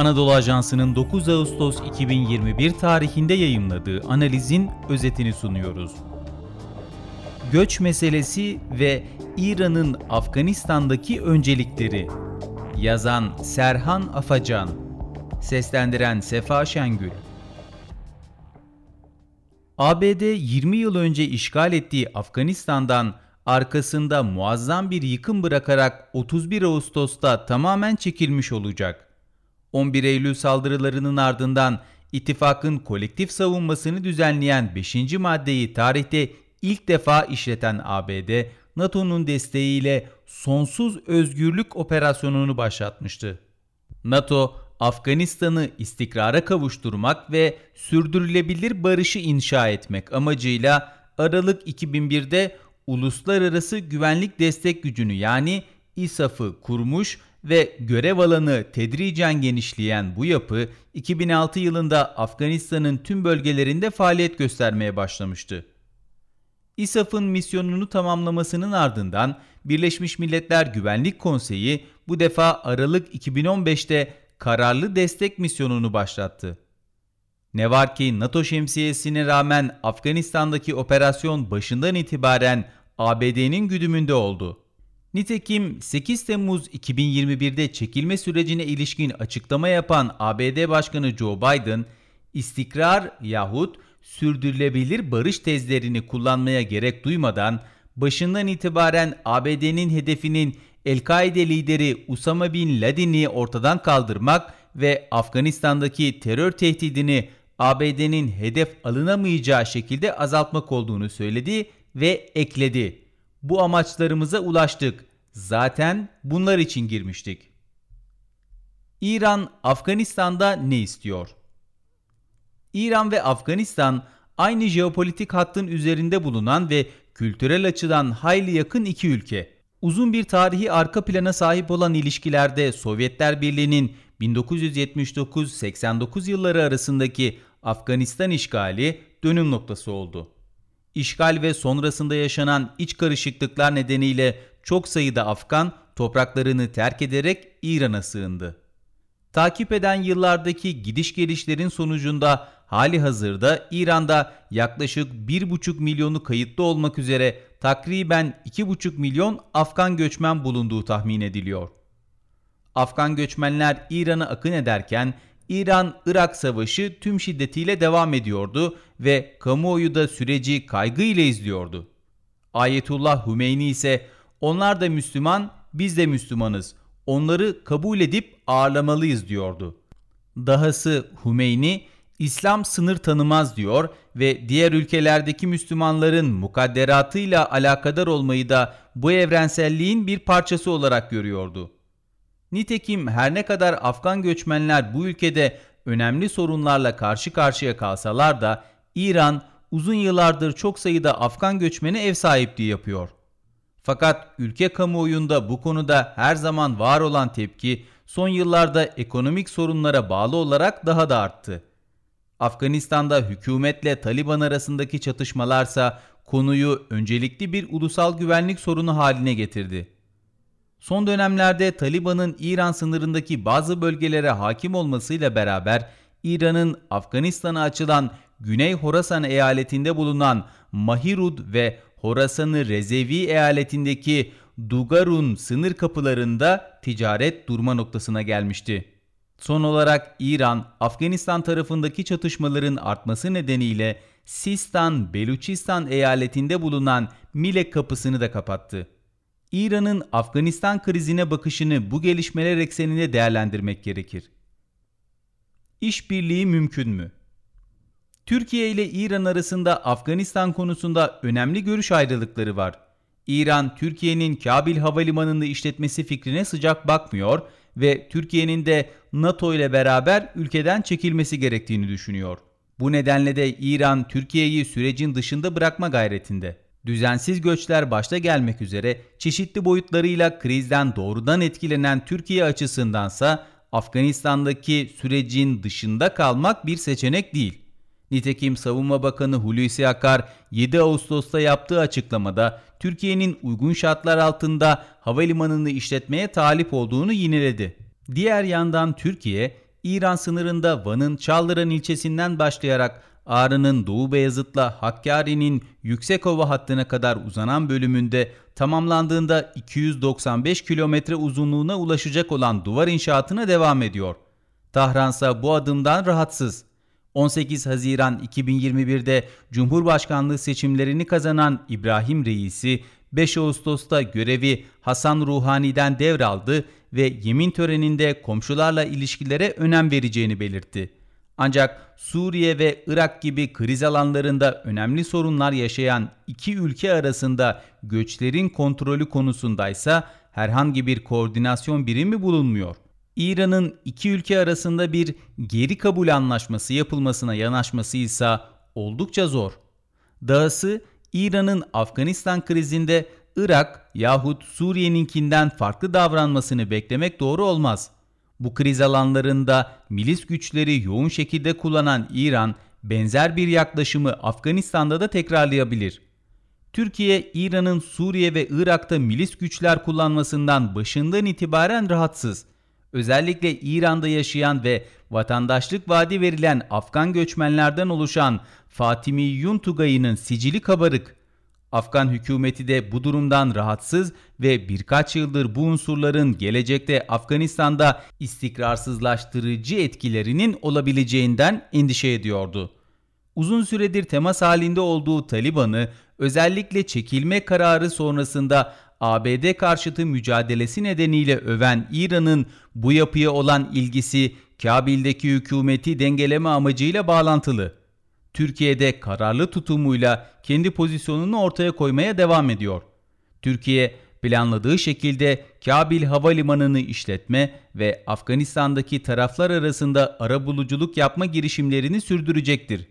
Anadolu Ajansı'nın 9 Ağustos 2021 tarihinde yayımladığı analizin özetini sunuyoruz. Göç meselesi ve İran'ın Afganistan'daki öncelikleri. Yazan Serhan Afacan. Seslendiren Sefa Şengül. ABD 20 yıl önce işgal ettiği Afganistan'dan arkasında muazzam bir yıkım bırakarak 31 Ağustos'ta tamamen çekilmiş olacak. 11 Eylül saldırılarının ardından ittifakın kolektif savunmasını düzenleyen 5. maddeyi tarihte ilk defa işleten ABD, NATO'nun desteğiyle sonsuz özgürlük operasyonunu başlatmıştı. NATO, Afganistan'ı istikrara kavuşturmak ve sürdürülebilir barışı inşa etmek amacıyla Aralık 2001'de Uluslararası Güvenlik Destek Gücünü yani İSAF'ı kurmuş ve görev alanı tedricen genişleyen bu yapı 2006 yılında Afganistan'ın tüm bölgelerinde faaliyet göstermeye başlamıştı. İSAF'ın misyonunu tamamlamasının ardından Birleşmiş Milletler Güvenlik Konseyi bu defa Aralık 2015'te kararlı destek misyonunu başlattı. Ne var ki NATO şemsiyesine rağmen Afganistan'daki operasyon başından itibaren ABD'nin güdümünde oldu. Nitekim 8 Temmuz 2021'de çekilme sürecine ilişkin açıklama yapan ABD Başkanı Joe Biden, istikrar yahut sürdürülebilir barış tezlerini kullanmaya gerek duymadan başından itibaren ABD'nin hedefinin El-Kaide lideri Usama Bin Laden'i ortadan kaldırmak ve Afganistan'daki terör tehdidini ABD'nin hedef alınamayacağı şekilde azaltmak olduğunu söyledi ve ekledi. Bu amaçlarımıza ulaştık. Zaten bunlar için girmiştik. İran Afganistan'da ne istiyor? İran ve Afganistan aynı jeopolitik hattın üzerinde bulunan ve kültürel açıdan hayli yakın iki ülke. Uzun bir tarihi arka plana sahip olan ilişkilerde Sovyetler Birliği'nin 1979-89 yılları arasındaki Afganistan işgali dönüm noktası oldu. İşgal ve sonrasında yaşanan iç karışıklıklar nedeniyle çok sayıda Afgan topraklarını terk ederek İran'a sığındı. Takip eden yıllardaki gidiş gelişlerin sonucunda hali hazırda İran'da yaklaşık 1,5 milyonu kayıtlı olmak üzere takriben 2,5 milyon Afgan göçmen bulunduğu tahmin ediliyor. Afgan göçmenler İran'a akın ederken İran-Irak savaşı tüm şiddetiyle devam ediyordu ve kamuoyu da süreci kaygıyla izliyordu. Ayetullah Hümeyni ise onlar da Müslüman, biz de Müslümanız. Onları kabul edip ağırlamalıyız diyordu. Dahası Hümeyni, İslam sınır tanımaz diyor ve diğer ülkelerdeki Müslümanların mukadderatıyla alakadar olmayı da bu evrenselliğin bir parçası olarak görüyordu. Nitekim her ne kadar Afgan göçmenler bu ülkede önemli sorunlarla karşı karşıya kalsalar da İran uzun yıllardır çok sayıda Afgan göçmene ev sahipliği yapıyor. Fakat ülke kamuoyunda bu konuda her zaman var olan tepki son yıllarda ekonomik sorunlara bağlı olarak daha da arttı. Afganistan'da hükümetle Taliban arasındaki çatışmalarsa konuyu öncelikli bir ulusal güvenlik sorunu haline getirdi. Son dönemlerde Taliban'ın İran sınırındaki bazı bölgelere hakim olmasıyla beraber İran'ın Afganistan'a açılan Güney Horasan eyaletinde bulunan Mahirud ve Horasan'ı Rezevi eyaletindeki Dugarun sınır kapılarında ticaret durma noktasına gelmişti. Son olarak İran, Afganistan tarafındaki çatışmaların artması nedeniyle Sistan, Beluçistan eyaletinde bulunan Milek kapısını da kapattı. İran'ın Afganistan krizine bakışını bu gelişmeler ekseninde değerlendirmek gerekir. İşbirliği mümkün mü? Türkiye ile İran arasında Afganistan konusunda önemli görüş ayrılıkları var. İran, Türkiye'nin Kabil Havalimanı'nı işletmesi fikrine sıcak bakmıyor ve Türkiye'nin de NATO ile beraber ülkeden çekilmesi gerektiğini düşünüyor. Bu nedenle de İran, Türkiye'yi sürecin dışında bırakma gayretinde. Düzensiz göçler başta gelmek üzere çeşitli boyutlarıyla krizden doğrudan etkilenen Türkiye açısındansa Afganistan'daki sürecin dışında kalmak bir seçenek değil. Nitekim Savunma Bakanı Hulusi Akar 7 Ağustos'ta yaptığı açıklamada Türkiye'nin uygun şartlar altında havalimanını işletmeye talip olduğunu yineledi. Diğer yandan Türkiye, İran sınırında Van'ın Çaldıran ilçesinden başlayarak Ağrı'nın Doğu Beyazıt'la Hakkari'nin Yüksekova hattına kadar uzanan bölümünde tamamlandığında 295 kilometre uzunluğuna ulaşacak olan duvar inşaatına devam ediyor. Tahransa bu adımdan rahatsız. 18 Haziran 2021'de Cumhurbaşkanlığı seçimlerini kazanan İbrahim Reisi 5 Ağustos'ta görevi Hasan Ruhani'den devraldı ve yemin töreninde komşularla ilişkilere önem vereceğini belirtti. Ancak Suriye ve Irak gibi kriz alanlarında önemli sorunlar yaşayan iki ülke arasında göçlerin kontrolü konusundaysa herhangi bir koordinasyon birimi bulunmuyor. İran'ın iki ülke arasında bir geri kabul anlaşması yapılmasına yanaşması ise oldukça zor. Dahası İran'ın Afganistan krizinde Irak yahut Suriye'ninkinden farklı davranmasını beklemek doğru olmaz. Bu kriz alanlarında milis güçleri yoğun şekilde kullanan İran benzer bir yaklaşımı Afganistan'da da tekrarlayabilir. Türkiye, İran'ın Suriye ve Irak'ta milis güçler kullanmasından başından itibaren rahatsız. Özellikle İran'da yaşayan ve vatandaşlık vaadi verilen Afgan göçmenlerden oluşan Fatimi Yuntugay'ın sicili kabarık. Afgan hükümeti de bu durumdan rahatsız ve birkaç yıldır bu unsurların gelecekte Afganistan'da istikrarsızlaştırıcı etkilerinin olabileceğinden endişe ediyordu. Uzun süredir temas halinde olduğu Taliban'ı özellikle çekilme kararı sonrasında ABD karşıtı mücadelesi nedeniyle öven İran'ın bu yapıya olan ilgisi Kabil'deki hükümeti dengeleme amacıyla bağlantılı. Türkiye'de kararlı tutumuyla kendi pozisyonunu ortaya koymaya devam ediyor. Türkiye planladığı şekilde Kabil Havalimanı'nı işletme ve Afganistan'daki taraflar arasında arabuluculuk yapma girişimlerini sürdürecektir.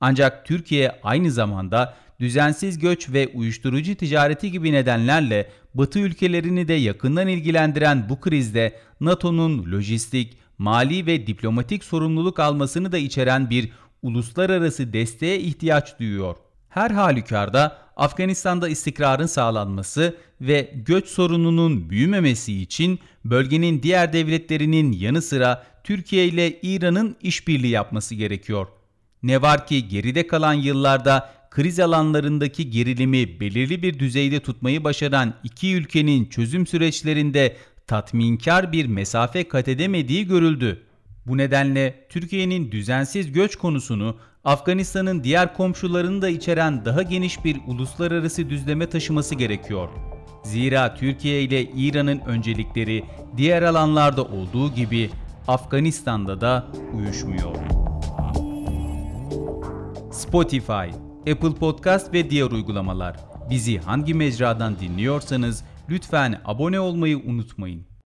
Ancak Türkiye aynı zamanda düzensiz göç ve uyuşturucu ticareti gibi nedenlerle Batı ülkelerini de yakından ilgilendiren bu krizde NATO'nun lojistik, mali ve diplomatik sorumluluk almasını da içeren bir uluslararası desteğe ihtiyaç duyuyor. Her halükarda Afganistan'da istikrarın sağlanması ve göç sorununun büyümemesi için bölgenin diğer devletlerinin yanı sıra Türkiye ile İran'ın işbirliği yapması gerekiyor. Ne var ki geride kalan yıllarda kriz alanlarındaki gerilimi belirli bir düzeyde tutmayı başaran iki ülkenin çözüm süreçlerinde tatminkar bir mesafe kat edemediği görüldü. Bu nedenle Türkiye'nin düzensiz göç konusunu Afganistan'ın diğer komşularını da içeren daha geniş bir uluslararası düzleme taşıması gerekiyor. Zira Türkiye ile İran'ın öncelikleri diğer alanlarda olduğu gibi Afganistan'da da uyuşmuyor. Spotify, Apple Podcast ve diğer uygulamalar. Bizi hangi mecradan dinliyorsanız lütfen abone olmayı unutmayın.